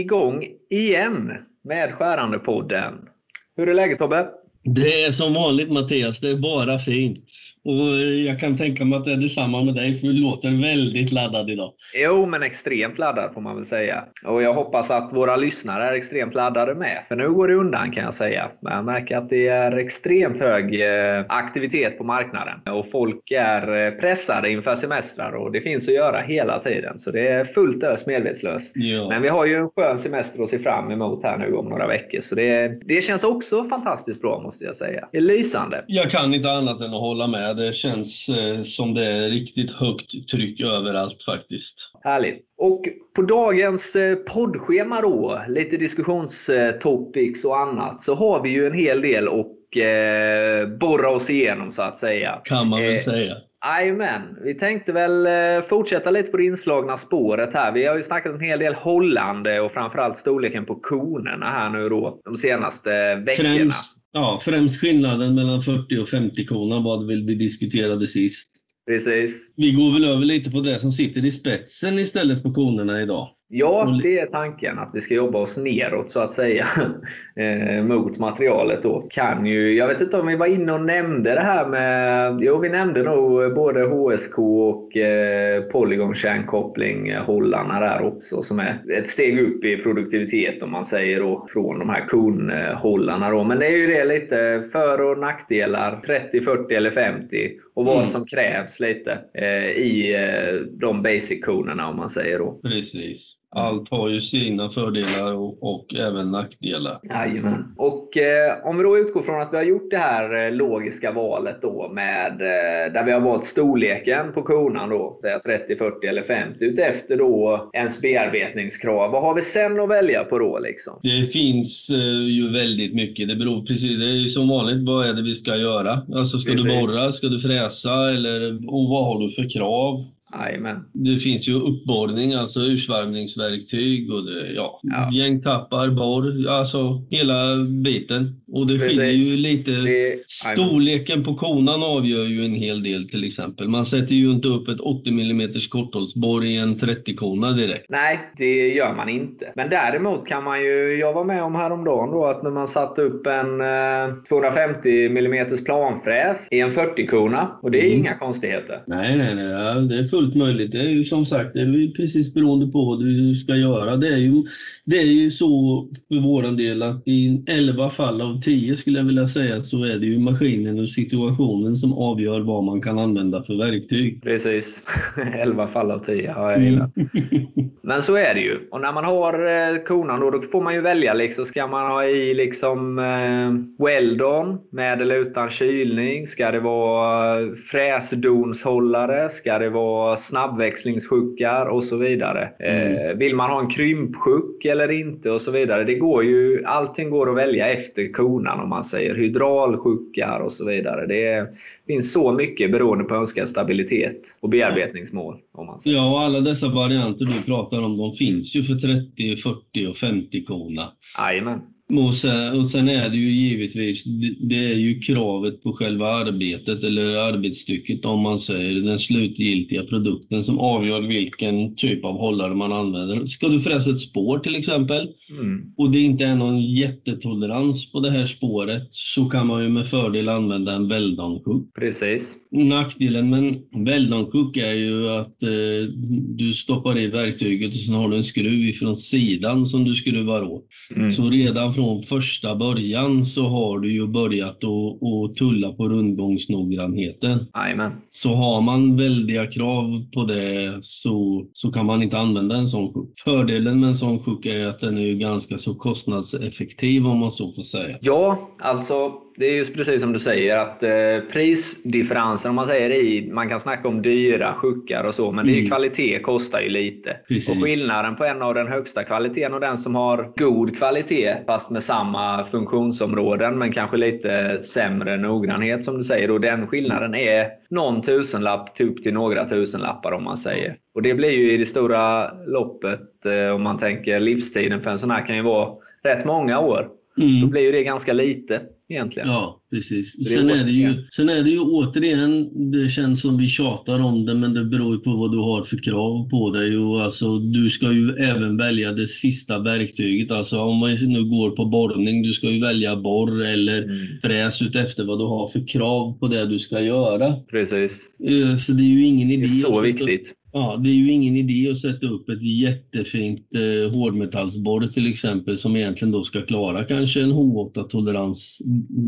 igång igen med Skärandepodden. Hur är läget Tobbe? Det är som vanligt Mattias, det är bara fint. Och jag kan tänka mig att det är detsamma med dig, för du låter väldigt laddad idag. Jo, men extremt laddad får man väl säga. Och jag hoppas att våra lyssnare är extremt laddade med. För nu går det undan kan jag säga. Men jag märker att det är extremt hög eh, aktivitet på marknaden. Och folk är eh, pressade inför semestrar och det finns att göra hela tiden. Så det är fullt ös medvetslös. Ja. Men vi har ju en skön semester att se fram emot här nu om några veckor. Så det, det känns också fantastiskt bra måste jag säga. Det är lysande. Jag kan inte annat än att hålla med det känns eh, som det är riktigt högt tryck överallt faktiskt. Härligt. Och på dagens eh, poddschema då, lite diskussionstopics och annat, så har vi ju en hel del och eh, borra oss igenom så att säga. Kan man väl eh, säga. Jajamän. Vi tänkte väl fortsätta lite på det inslagna spåret här. Vi har ju snackat en hel del Holland och framförallt storleken på konerna här nu då de senaste veckorna. Främst, Ja, främst skillnaden mellan 40 och 50 konan vad vi diskuterade sist. Precis. Vi går väl över lite på det som sitter i spetsen istället för konerna idag. Ja, det är tanken. Att vi ska jobba oss neråt så att säga eh, mot materialet. Då. Kan ju, jag vet inte om vi var inne och nämnde det här med... Jo, vi nämnde nog både HSK och eh, eh, hållarna där också, som är ett steg upp i produktivitet om man säger då, från de här konhållarna. Då. Men det är ju det lite för och nackdelar, 30, 40 eller 50 och vad mm. som krävs lite eh, i eh, de basic-konerna om man säger då. Precis. Allt har ju sina fördelar och, och även nackdelar. Jajamän. Och eh, om vi då utgår från att vi har gjort det här eh, logiska valet då med eh, där vi har valt storleken på konan då, säga 30, 40 eller 50 utefter då ens bearbetningskrav. Vad har vi sen att välja på då liksom? Det finns eh, ju väldigt mycket. Det beror precis, det är ju som vanligt, vad är det vi ska göra? Alltså ska precis. du borra, ska du fräsa eller och vad har du för krav? Amen. Det finns ju uppborrning, alltså ursvarvningsverktyg och det, ja, ja. gängtappar, borr, alltså hela biten. Och det skiljer ju lite. Det, Storleken på konan avgör ju en hel del till exempel. Man sätter ju inte upp ett 80 mm korthållsborr i en 30-kona direkt. Nej, det gör man inte. Men däremot kan man ju, jag var med om häromdagen då att när man satte upp en eh, 250 mm planfräs i en 40-kona och det är mm. inga konstigheter. Nej, nej, nej. Det är fullt möjligt. Det är ju som sagt det är precis beroende på vad du ska göra. Det är ju, det är ju så för våran del att i 11 fall av 10 skulle jag vilja säga så är det ju maskinen och situationen som avgör vad man kan använda för verktyg. Precis. 11 fall av 10 har jag gillat. Men så är det ju. Och när man har eh, konan då, då får man ju välja. Liksom, ska man ha i liksom eh, weldon med eller utan kylning? Ska det vara fräsdonshållare? Ska det vara snabbväxlingssjuckar och så vidare? Mm. Eh, vill man ha en krympsjuck eller inte? och så vidare. Det går ju, allting går att välja efter konan om man säger. Hydraulsjuckar och så vidare. Det finns så mycket beroende på önskad stabilitet och bearbetningsmål. Om man säger. Ja, och alla dessa varianter du pratar om, de finns ju för 30, 40 och 50 kona. Jajamän. Och sen, och sen är det ju givetvis, det är ju kravet på själva arbetet eller arbetsstycket om man säger den slutgiltiga produkten som avgör vilken typ av hållare man använder. Ska du fräsa ett spår till exempel mm. och det inte är någon jättetolerans på det här spåret så kan man ju med fördel använda en Weldon-kuck. Precis. Nackdelen med en Weldon-kuck är ju att eh, du stoppar i verktyget och sen har du en skruv ifrån sidan som du skruvar åt. Mm. Så redan från första början så har du ju börjat att tulla på rundgångsnoggrannheten. Amen. Så har man väldiga krav på det så, så kan man inte använda en sån sjuk. Fördelen med en sån sjuk är att den är ju ganska så kostnadseffektiv om man så får säga. Ja, alltså det är just precis som du säger att eh, prisdifferensen om man säger i, man kan snacka om dyra sjuckar och så, men mm. det är mm. kvalitet kostar ju lite. Precis. Och skillnaden på en av den högsta kvaliteten och den som har god kvalitet fast med samma funktionsområden men kanske lite sämre noggrannhet som du säger. Och den skillnaden är någon tusenlapp upp till några tusenlappar om man säger. Och det blir ju i det stora loppet, eh, om man tänker livstiden för en sån här kan ju vara rätt många år. Mm. Då blir ju det ganska lite egentligen. Ja, precis. Sen är, det ju, sen är det ju återigen, det känns som vi tjatar om det, men det beror ju på vad du har för krav på dig. Och alltså, du ska ju även välja det sista verktyget. Alltså om man nu går på borrning, du ska ju välja borr eller mm. fräs efter vad du har för krav på det du ska göra. Precis. Eh, så det är ju ingen idé. Det är så viktigt. Ja, det är ju ingen idé att sätta upp ett jättefint eh, hårdmetallsborr till exempel som egentligen då ska klara kanske en H8-tolerans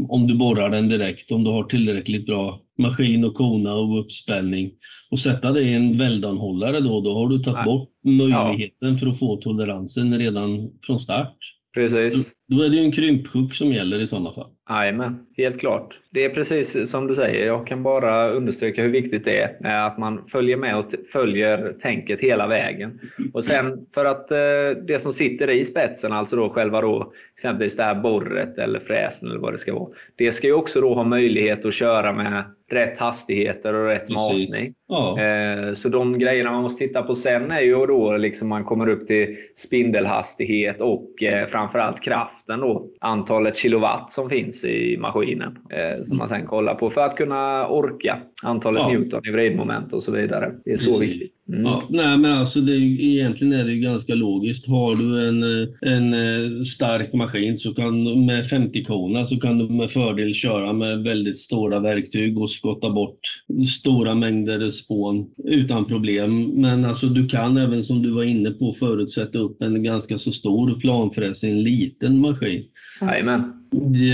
om du borrar den direkt, om du har tillräckligt bra maskin och kona och uppspänning. Och sätta det i en väldanhållare då, då har du tagit bort möjligheten ja. för att få toleransen redan från start. Precis. Då, då är det ju en krympsjuck som gäller i sådana fall. Jajamän, helt klart. Det är precis som du säger. Jag kan bara understryka hur viktigt det är att man följer med och följer tänket hela vägen. Och sen för att eh, det som sitter i spetsen, alltså då själva då, exempelvis det här borret eller fräsen eller vad det ska vara. Det ska ju också då ha möjlighet att köra med rätt hastigheter och rätt Precis. matning. Ja. Eh, så de grejerna man måste titta på sen är ju då liksom man kommer upp till spindelhastighet och eh, framförallt kraften då. Antalet kilowatt som finns i maskinen. Eh, som man sen kollar på för att kunna orka antalet ja. Newton i vridmoment och så vidare. Det är så Precis. viktigt. Mm. Ja, nej, men alltså det egentligen är det ganska logiskt. Har du en, en stark maskin så kan, med 50 kona så kan du med fördel köra med väldigt stora verktyg och skotta bort stora mängder spån utan problem. Men alltså du kan även som du var inne på förut sätta upp en ganska så stor planfräs i en liten maskin. Jajamän.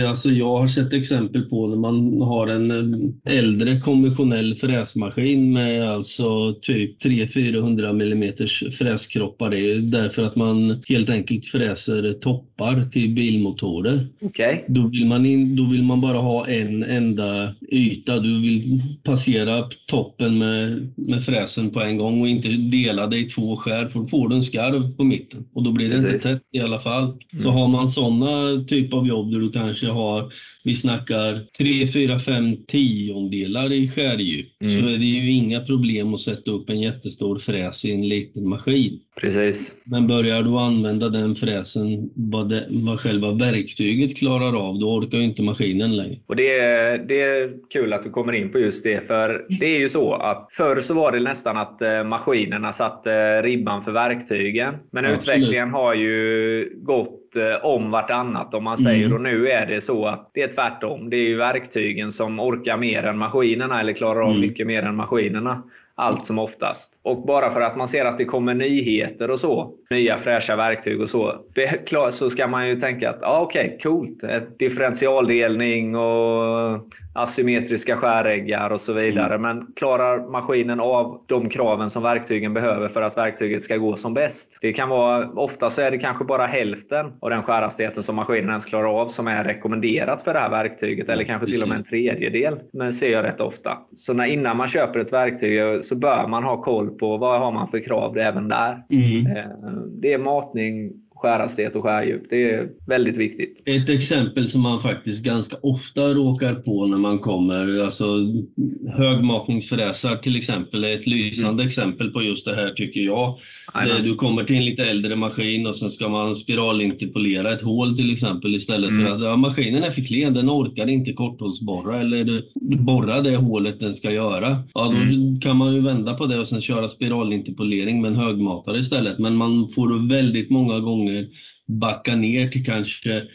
Alltså jag har sett exempel på när man har en äldre konventionell fräsmaskin med alltså typ 300-400 mm fräskroppar. Det är därför att man helt enkelt fräser toppar till bilmotorer. Okay. Då, vill man in, då vill man bara ha en enda yta. Du vill passera toppen med, med fräsen på en gång och inte dela det i två skär för då får du en skarv på mitten och då blir det Precis. inte tätt i alla fall. Mm. Så har man sådana typ av jobb där du kanske har, vi snackar 3, 4, 5 tiondelar i skärdjup, mm. så är det ju inga problem att sätta upp en jättestor fräs i en liten maskin. Precis. Men börjar du använda den fräsen vad, det, vad själva verktyget klarar av, då orkar ju inte maskinen längre. Och det är, det är kul att du kommer in på just det, för det är ju så att förr så var det nästan att eh, maskinerna satte eh, ribban för verktygen. Men Absolut. utvecklingen har ju gått Eh, om vartannat om man säger. Mm. Och nu är det så att det är tvärtom. Det är ju verktygen som orkar mer än maskinerna eller klarar av mm. mycket mer än maskinerna allt som oftast. Och bara för att man ser att det kommer nyheter och så, nya fräscha verktyg och så, så ska man ju tänka att ja, okej, okay, coolt. Differentialdelning och asymmetriska skäräggar och så vidare. Mm. Men klarar maskinen av de kraven som verktygen behöver för att verktyget ska gå som bäst? Det kan vara, ofta så är det kanske bara hälften av den skärhastigheten som maskinen ens klarar av som är rekommenderat för det här verktyget. Eller kanske till och med en tredjedel. Det ser jag rätt ofta. Så när, innan man köper ett verktyg så bör man ha koll på vad har man för krav även där. Mm. Eh, det är matning, skärhastighet och skärdjup. Det är väldigt viktigt. Ett exempel som man faktiskt ganska ofta råkar på när man kommer, alltså högmatningsfräsar till exempel är ett lysande mm. exempel på just det här tycker jag. Amen. Du kommer till en lite äldre maskin och sen ska man spiralinterpolera ett hål till exempel istället mm. för att ja, maskinen är för klen, den orkar inte korthålsborra eller borra det hålet den ska göra. Ja, då mm. kan man ju vända på det och sen köra spiralinterpolering med en högmatare istället. Men man får väldigt många gånger Eh, backa ner till kanske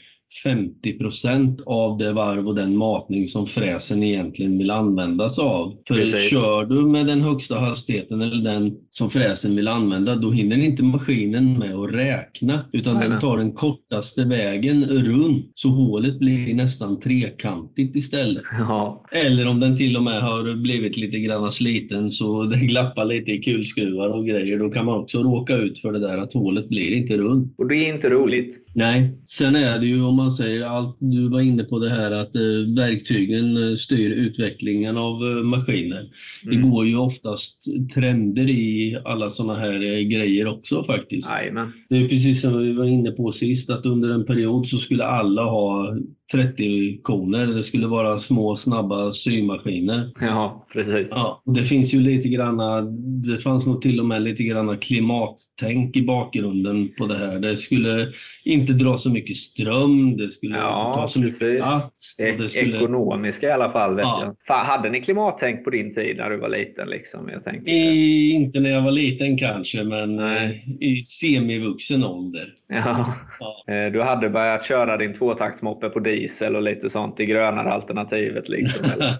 50 procent av det varv och den matning som fräsen egentligen vill använda sig av. För Precis. kör du med den högsta hastigheten eller den som fräsen vill använda, då hinner inte maskinen med att räkna, utan Nej. den tar den kortaste vägen runt, så hålet blir nästan trekantigt istället. Ja. Eller om den till och med har blivit lite grann sliten så det glappar lite i kulskruvar och grejer, då kan man också råka ut för det där att hålet blir inte runt. Och det är inte roligt. Nej. Sen är det ju om man säger allt, du var inne på det här att eh, verktygen eh, styr utvecklingen av eh, maskiner. Mm. Det går ju oftast trender i alla sådana här grejer också faktiskt. Amen. Det är precis som vi var inne på sist att under en period så skulle alla ha 30 koner. Det skulle vara små snabba symaskiner. Ja, precis. Ja, det finns ju lite granna, det fanns nog till och med lite granna klimattänk i bakgrunden på det här. Det skulle inte dra så mycket ström, det skulle Ja, inte ta så precis. mycket plats. Det skulle, Ekonomiska i alla fall. Vet Ja. jag. Fan, hade ni klimattänk på din tid när du var liten? Liksom? Jag tänker. i, inte när jag var liten kanske, men Nej. eh, i semivuxen ålder. Ja. Ja. Eh, Du hade börjat köra din tvåtaktsmoppe på diesel och lite sånt, det grönare alternativet. Liksom?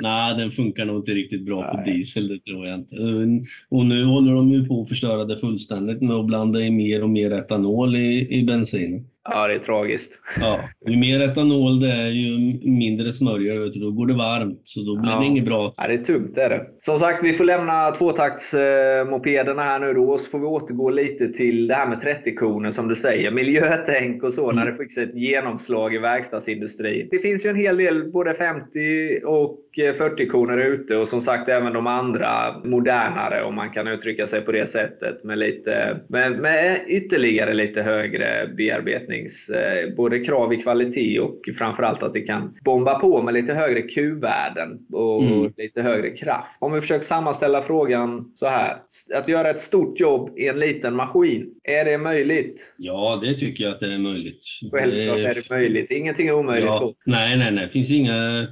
Nej, den funkar nog inte riktigt bra på Nej. diesel, det tror jag inte. Och nu håller de ju på att förstöra det fullständigt med att blanda i mer och mer etanol i, i bensin. Ja, det är tragiskt. Ja, ju mer etanol det är, ju mindre smörja, vet du, då går det varmt. Så då blir Ja. det inget bra. Ja, det är tungt är det. Som sagt, vi får lämna tvåtaktsmopederna här nu då och så får vi återgå lite till det här med 30-koner som du säger. Miljötänk och så Mm. när det fick ett genomslag i verkstadsindustrin. Det finns ju en hel del både 50 och 40-koner ute och som sagt även de andra modernare om man kan uttrycka sig på det sättet med, lite, med, med ytterligare lite högre bearbetnings... eh, Både krav i kvalitet och framförallt att det kan bomba på med lite högre Q-värden och Mm. lite högre kraft. Om vi försöker sammanställa frågan så här. Att göra ett stort jobb i en liten maskin, är det möjligt? Ja, det tycker jag att det är möjligt. Självklart är det möjligt. Ingenting är omöjligt. Ja, nej, nej, nej. Det finns inga...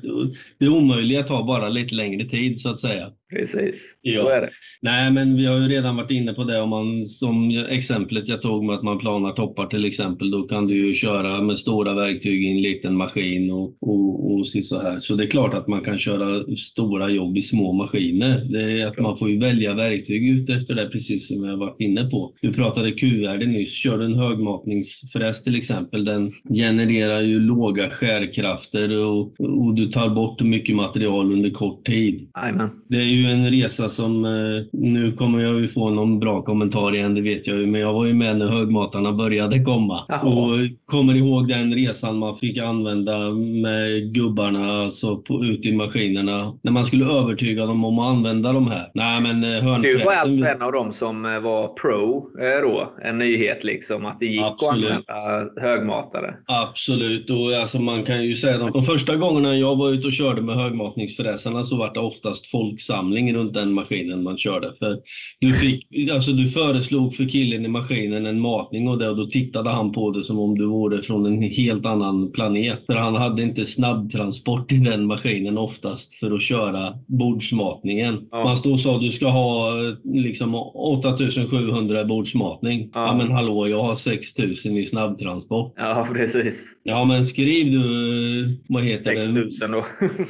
Det omöjliga tar bara lite längre tid, så att säga. Precis, Ja. så är det. Nej, men vi har ju redan varit inne på det. Om man, som exemplet jag tog med att man planar toppar till exempel, då kan du ju köra med stora verktyg i en liten maskin och, och, och så här. Så det är klart att man kan köra stora jobb i små maskiner. Det är att man får ju välja verktyg ut efter det, precis som jag varit inne på. Du pratade Q-värde nyss. Kör du en högmatningsfräs till exempel, den genererar ju låga skärkrafter och, och du tar bort mycket material under kort tid. Jajamän. Det är ju en resa som, eh, nu kommer jag ju få någon bra kommentar igen, det vet jag ju, men jag var ju med när högmatarna började komma. Jaha. Och kommer ihåg den resan man fick använda med gubbarna alltså på, ute i maskinerna. När man skulle övertyga dem om att använda de här. Nej men eh, Du var hörnfräsen- alltså en av dem som eh, var pro eh, då? En nyhet liksom, att det gick Absolut. att använda högmatare? Absolut, och alltså man kan ju säga de, de första gångerna jag var ute och körde med högmatningsfräsarna så var det oftast folksamling runt den maskinen man körde. För du, fick, alltså du föreslog för killen i maskinen en matning och, det, och då tittade han på det som om du vore från en helt annan planet. För han hade inte snabbtransport i den maskinen oftast för att köra bordsmatningen. Ja. Man stod och sa du ska ha liksom 8700 i bordsmatning. Ja. ja men hallå, jag har 6000 i snabbtransport. Ja, precis. Ja, men skriv du, vad heter det? 6000 då.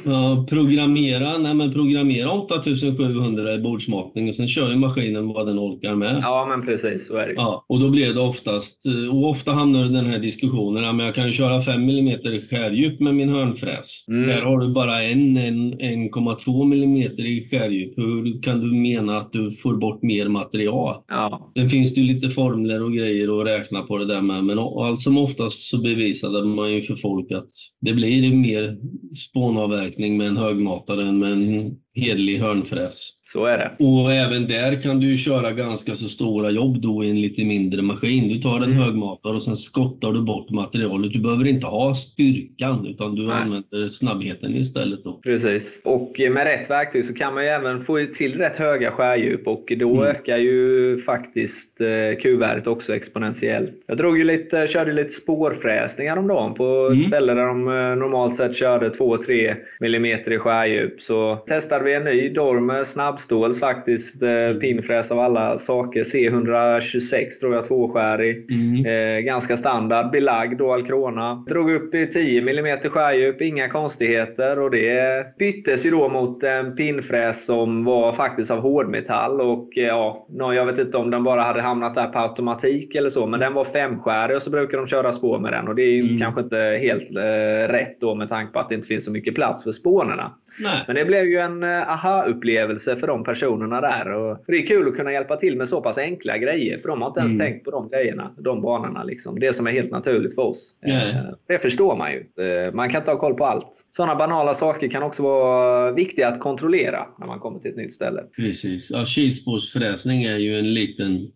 Ja, programmera, nej men programmera 8700 i bordsmatning och sen kör ju maskinen vad den orkar med. ja, men precis. Så är det. Ja, och då blir det oftast, och ofta hamnar den här diskussionen, ja, men jag kan ju köra 5 mm skärdjup med min hörnfräs. Mm. Där har du bara en, en 1,2 mm i skärdjup. Hur kan du mena att du får bort mer material? Ja, Sen finns det ju lite formler och grejer att räkna på det där med, men allt som oftast så bevisade man ju för folk att det blir mer spånavverkning med en högmatare än med en hederlig hörnfräs. så är det. Och även där kan du köra ganska så stora jobb då i en lite mindre maskin. Du tar en Mm. högmatare och sen skottar du bort materialet. Du behöver inte ha styrkan utan du Nej. använder snabbheten istället då. Precis. Och med rätt verktyg så kan man ju även få till rätt höga skärdjup och då Mm. ökar ju faktiskt eh, Q-värdet också exponentiellt. Jag drog ju lite, körde lite spårfräsning häromdagen på Mm. ett ställe där de eh, normalt sett körde 2-3 mm i skärdjup. Så testade vi en ny Dormer snabbståls faktiskt. Eh, pinfräs av alla saker. C126 tror jag, tvåskärig. Mm. Eh, ganska standard, belagd då Alcrona. Drog upp i 10 mm skärdjup, inga konstigheter. Och det byttes ju då mot en pinfräs som var faktiskt av hårdmetall. Och eh, ja, jag vet inte om den bara hade hamnat där på automatik eller så. Men den var femskärig och så brukar de köra spår med den. Och det är Mm. kanske inte helt eh, rätt då med tanke på att det inte finns så mycket plats för spånerna. Nej. Men det blev ju en, aha-upplevelse för de personerna där. Och det är kul att kunna hjälpa till med så pass enkla grejer, för de har inte ens mm. tänkt på de grejerna, de banorna. Liksom. Det som är helt naturligt för oss. Mm. Det förstår man ju. Eh, man kan inte ha koll på allt. Sådana banala saker kan också vara viktiga att kontrollera när man kommer till ett nytt ställe. Precis. Ja, kilspårsfräsning är ju en liten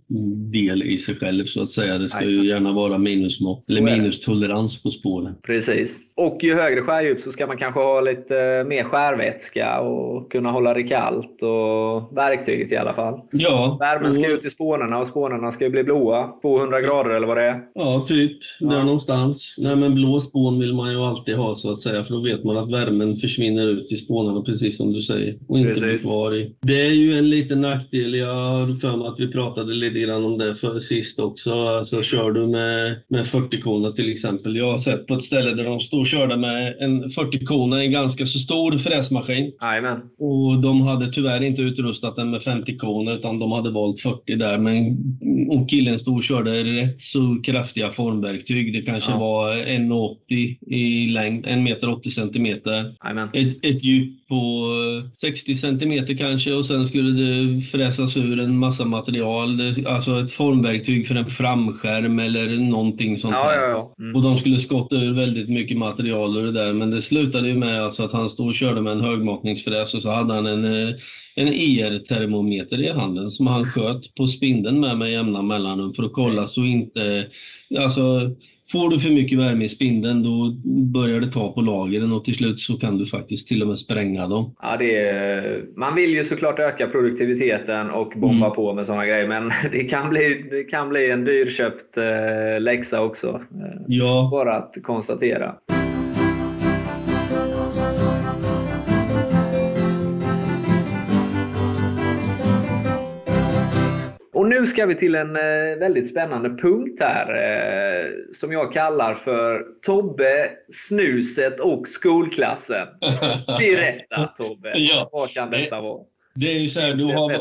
del i sig själv så att säga. Det ska Aj. ju gärna vara minusmått, eller minustolerans på spåren. Precis. Och ju högre skärdjup så ska man kanske ha lite mer skärvätska och kunna hålla det kallt och verktyget i alla fall. Ja. Värmen ska och... ut i spånerna och spånerna ska bli blåa. 200 grader eller vad det är. Ja, typ. Ja. Där någonstans. Nej, men blå spån vill man ju alltid ha så att säga för då vet man att värmen försvinner ut i spånarna precis som du säger och inte precis. blir kvar i. Det är ju en liten nackdel. Jag har för mig att vi pratade lite grann om det för sist också. Alltså kör du med, med 40 kona till exempel. Jag har sett på ett ställe där de stod och körde med en 40 kona, en ganska så stor fräsmaskin. Amen. Och de hade tyvärr inte utrustat den med 50 kona utan de hade valt 40 där. Men och killen stod och körde rätt så kraftiga formverktyg. Det kanske ja. var 1,80 i längd, 1 meter 80 centimeter. Ett, ett djup på 60 centimeter kanske och sen skulle det fräsas ur en massa material. Alltså ett formverktyg för en framskärm eller någonting sånt ja, ja. Mm. Och de skulle skotta ur väldigt mycket material och det där. Men det slutade ju med alltså att han stod och körde med en högmatningsfräs och så hade han en, eh, en ER-termometer i handen som han sköt på spindeln med med jämna mellanrum för att kolla så inte... Alltså, Får du för mycket värme i spindeln då börjar det ta på lagren och till slut så kan du faktiskt till och med spränga dem. Ja, det är, man vill ju såklart öka produktiviteten och bomba mm. på med sådana grejer men det kan bli, det kan bli en dyrköpt eh, läxa också. Eh, ja. Bara att konstatera. Nu ska vi till en eh, väldigt spännande punkt här eh, som jag kallar för Tobbe, snuset och skolklassen. Berätta Tobbe, ja. vad kan detta vara? Det är ju så här, du har,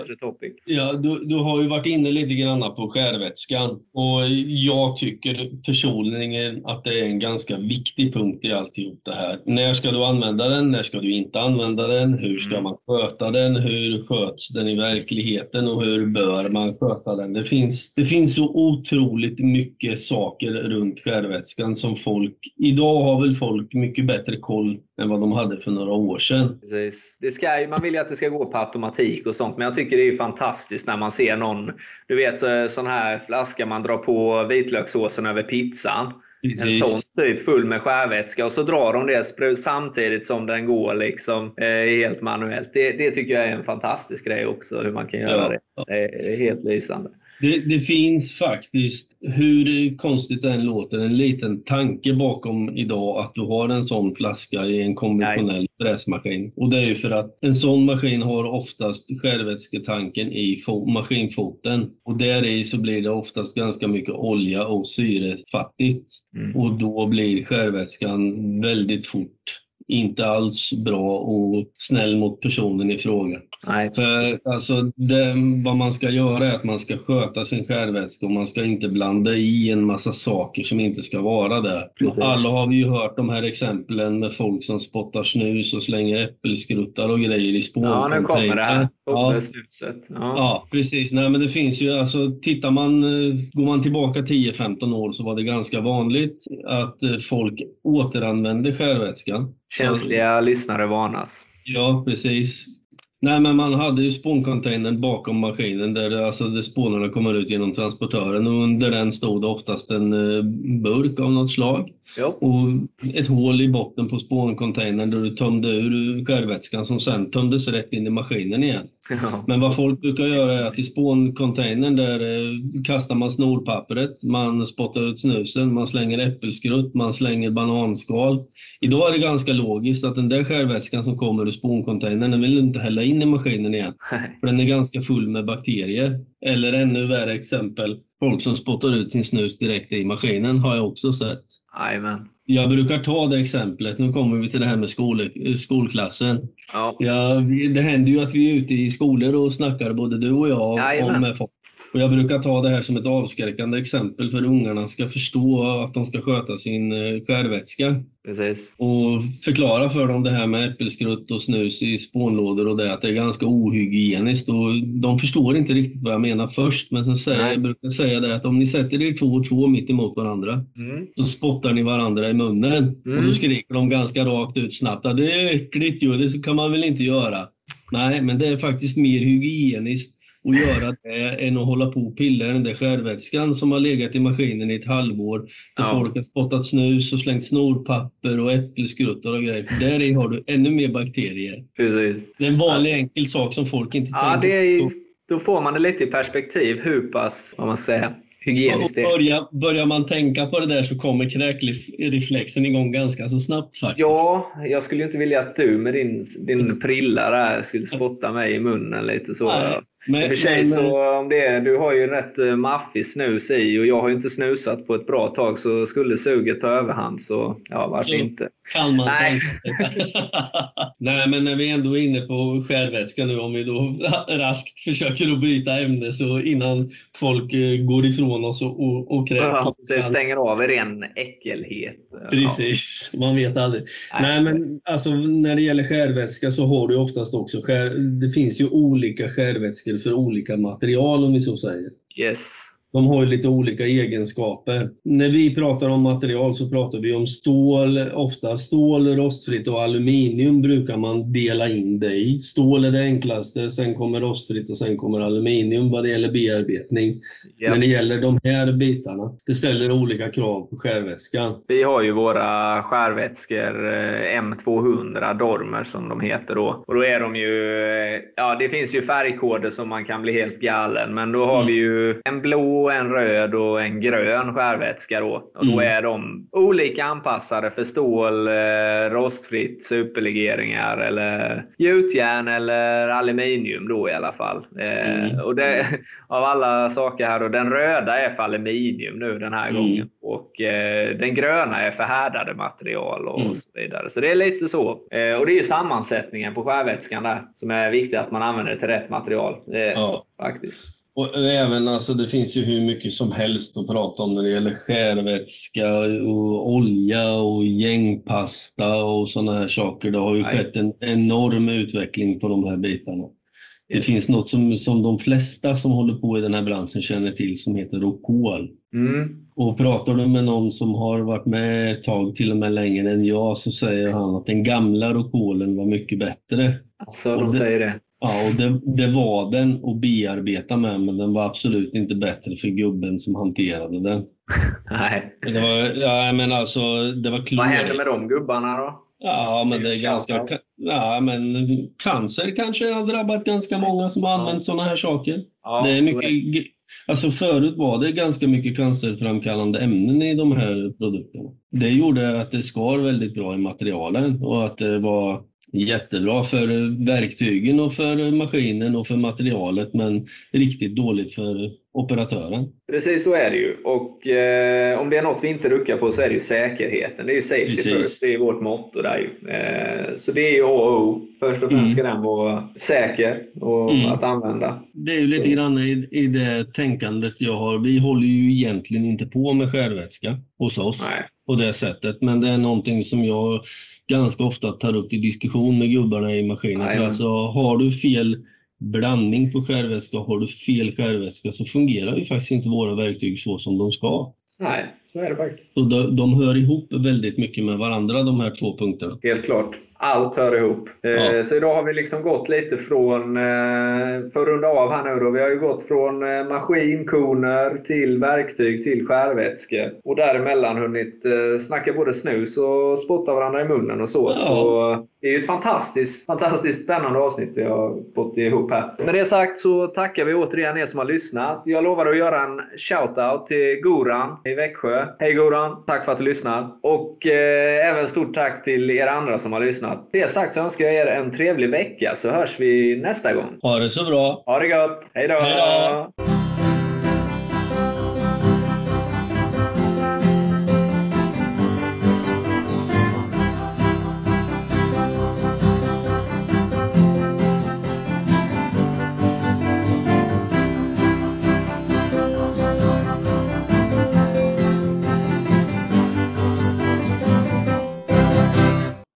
ja, du, du har ju varit inne lite grann på skärvätskan och jag tycker personligen att det är en ganska viktig punkt i alltihop det här. När ska du använda den? När ska du inte använda den? Hur ska mm. man sköta den? Hur sköts den i verkligheten och hur bör man sköta den? Det finns, det finns så otroligt mycket saker runt skärvätskan som folk... Idag har väl folk mycket bättre koll än vad de hade för några år sedan. Precis. Det ska, man vill ju att det ska gå på automatik och sånt, men jag tycker det är fantastiskt när man ser någon, du vet så, sån här flaska man drar på vitlökssåsen över pizzan. Precis. En sån typ full med skärvätska och så drar de det samtidigt som den går liksom eh, helt manuellt. Det, det, tycker jag är en fantastisk grej också, hur man kan göra ja. det. Det är helt lysande. Det, det, finns faktiskt, hur konstigt det än låter, en liten tanke bakom idag att du har en sån flaska i en konventionell fräsmaskin. Och det är ju för att en sån maskin har oftast skärvätsketanken i maskinfoten. Och där i så blir det oftast ganska mycket olja och syrefattigt. Mm. Och då blir skärvätskan väldigt fort inte alls bra och snäll mot personen i fråga. Nej. För alltså, det, vad man ska göra är att man ska sköta sin skärvätska och man ska inte blanda i en massa saker som inte ska vara där. Alla har vi ju hört de här exemplen med folk som spottar snus och slänger äppelskruttar och grejer i spåncontainern. Ja, nu kommer det här. Ja. Snuset. Ja. ja, precis. Nej, men det finns ju, alltså, tittar man, eh, går man tillbaka 10-15 år så var det ganska vanligt att eh, folk återanvände skärvätskan. Känsliga så, lyssnare varnas. Ja, precis. Nej, men man hade ju spåncontainern bakom maskinen där, alltså, där spånarna kommer ut genom transportören och under den stod oftast en eh, burk av något slag. Ja. Och ett hål i botten på spåncontainern där du tömde ur skärvätskan som sen tömdes rätt in i maskinen igen. Ja. Men vad folk brukar göra är att i spåncontainern där eh, kastar man snorpappret, man spottar ut snusen, man slänger äppelskrutt, man slänger bananskal. Idag är det ganska logiskt att den där skärvätskan som kommer ur spåncontainern, den vill du inte hälla in i maskinen igen. För den är ganska full med bakterier. Eller ännu värre exempel, folk som spottar ut sin snus direkt i maskinen har jag också sett. Amen. Jag brukar ta det exemplet, nu kommer vi till det här med skol, skolklassen. Ja. Ja, det händer ju att vi är ute i skolor och snackar, både du och jag, Jajamän. om folk. Och jag brukar ta det här som ett avskräckande exempel för ungarna ska förstå att de ska sköta sin eh, skärvätska. Precis. Och förklara för dem det här med äppelskrutt och snus i spånlådor och det, att det är ganska ohygieniskt. Och de förstår inte riktigt vad jag menar först, men sen säger, jag brukar säga det att om ni sätter er två och två mitt emot varandra, mm. så spottar ni varandra i munnen. Mm. Och då mm. skriker de ganska rakt ut snabbt att det är äckligt ju, det kan man väl inte göra. Nej, men det är faktiskt mer hygieniskt att göra det än att hålla på och pilla i den där skärvätskan som har legat i maskinen i ett halvår. Där ja. folk har spottat snus och slängt snorpapper och äppelskruttar och grejer. För där i har du ännu mer bakterier. Precis. Det är en vanlig ja. enkel sak som folk inte ja, tänker på. Då får man det lite i perspektiv hur pass, vad man säga, hygieniskt det börjar, börjar man tänka på det där så kommer kräkreflexen igång ganska så snabbt faktiskt. Ja, jag skulle inte vilja att du med din, din prilla där skulle spotta mig i munnen lite så. Nej. Men, I och för sig men, så om det är, du har ju rätt eh, maffig snus i och jag har ju inte snusat på ett bra tag så skulle suget ta överhand så ja, varför så inte? Kan man Nej. Nej, men när vi ändå är inne på skärvätska nu, om vi då raskt försöker att byta ämne så innan folk eh, går ifrån oss och, och, och krävs. Ja, så stänger av ren äckelhet. Precis, ja. man vet aldrig. Nej, Nej men alltså när det gäller skärvätska så har du oftast också skär, det finns ju olika skärvätskor för olika material om vi så säger. Yes. De har ju lite olika egenskaper. När vi pratar om material så pratar vi om stål, ofta stål, rostfritt och aluminium brukar man dela in det i. Stål är det enklaste, sen kommer rostfritt och sen kommer aluminium vad det gäller bearbetning. Yep. När det gäller de här bitarna, det ställer olika krav på skärvätskan. Vi har ju våra skärvätskor eh, M200 Dormer som de heter då. Och då är de ju, eh, ja det finns ju färgkoder som man kan bli helt galen, men då har mm. vi ju en blå en röd och en grön skärvätska. Då. Och då mm. är de olika anpassade för stål, eh, rostfritt, superlegeringar eller gjutjärn eller aluminium då i alla fall. Eh, mm. Och det, av alla saker här, då, den röda är för aluminium nu den här mm. gången. Och eh, den gröna är för härdade material och, mm. så vidare. Så det är lite så. Eh, och det är ju sammansättningen på skärvätskan där som är viktigt att man använder till rätt material. Ja. Faktiskt. Och även, alltså, det finns ju hur mycket som helst att prata om när det gäller skärvätska och olja och gängpasta och sådana här saker. Det har ju Nej. skett en enorm utveckling på de här bitarna. Det finns något som, som de flesta som håller på i den här branschen känner till som heter Rocol. Mm. Och pratar du med någon som har varit med ett tag, till och med längre än jag, så säger han att den gamla Rocolen var mycket bättre. Alltså, de det, säger det? Ja, och det, det, var den att bearbeta med, men den var absolut inte bättre för gubben som hanterade den. Nej. Det var, ja, men alltså, det var klor. Vad hände med de gubbarna då? Ja, men det är ganska... Ja, men cancer kanske har drabbat ganska många som har använt ja. sådana här saker. Ja, det är mycket... Alltså förut var det ganska mycket cancerframkallande ämnen i de här produkterna. Det gjorde att det skar väldigt bra i materialen och att det var jättebra för verktygen och för maskinen och för materialet men riktigt dåligt för operatören. Precis så är det ju. Och eh, om det är något vi inte ruckar på så är det ju säkerheten. Det är ju safety Precis. first. Det är vårt motto där. Eh, så det är ju A och O. Först och främst mm. ska den vara säker och mm. att använda. Det är ju lite så. grann i, i det tänkandet jag har. Vi håller ju egentligen inte på med skärvätska hos oss Nej. På det sättet. Men det är någonting som jag ganska ofta tar upp till diskussion med gubbarna i maskinen. För alltså, har du fel blandning på skärvätska, har du fel skärvätska så fungerar ju faktiskt inte våra verktyg så som de ska. Nej, så är det faktiskt. Så de, de hör ihop väldigt mycket med varandra de här två punkterna. Helt klart allt hör ihop. Eh, ja. Så idag har vi liksom gått lite från, eh, för att runda av här nu då, vi har ju gått från eh, maskinkoner till verktyg till skärvätske. Och däremellan hunnit snacka både snus och spotta varandra i munnen och så. Ja. Så det är ju ett fantastiskt, fantastiskt spännande avsnitt vi har fått ihop här. Med det sagt så tackar vi återigen er som har lyssnat. Jag lovar att göra en shout-out till Goran i Växjö. Hej Goran! Tack för att du lyssnar. Och eh, även stort tack till er andra som har lyssnat. Det sagt så önskar jag er en trevlig vecka så hörs vi nästa gång. Ha det så bra. Ha det gott. Hej då.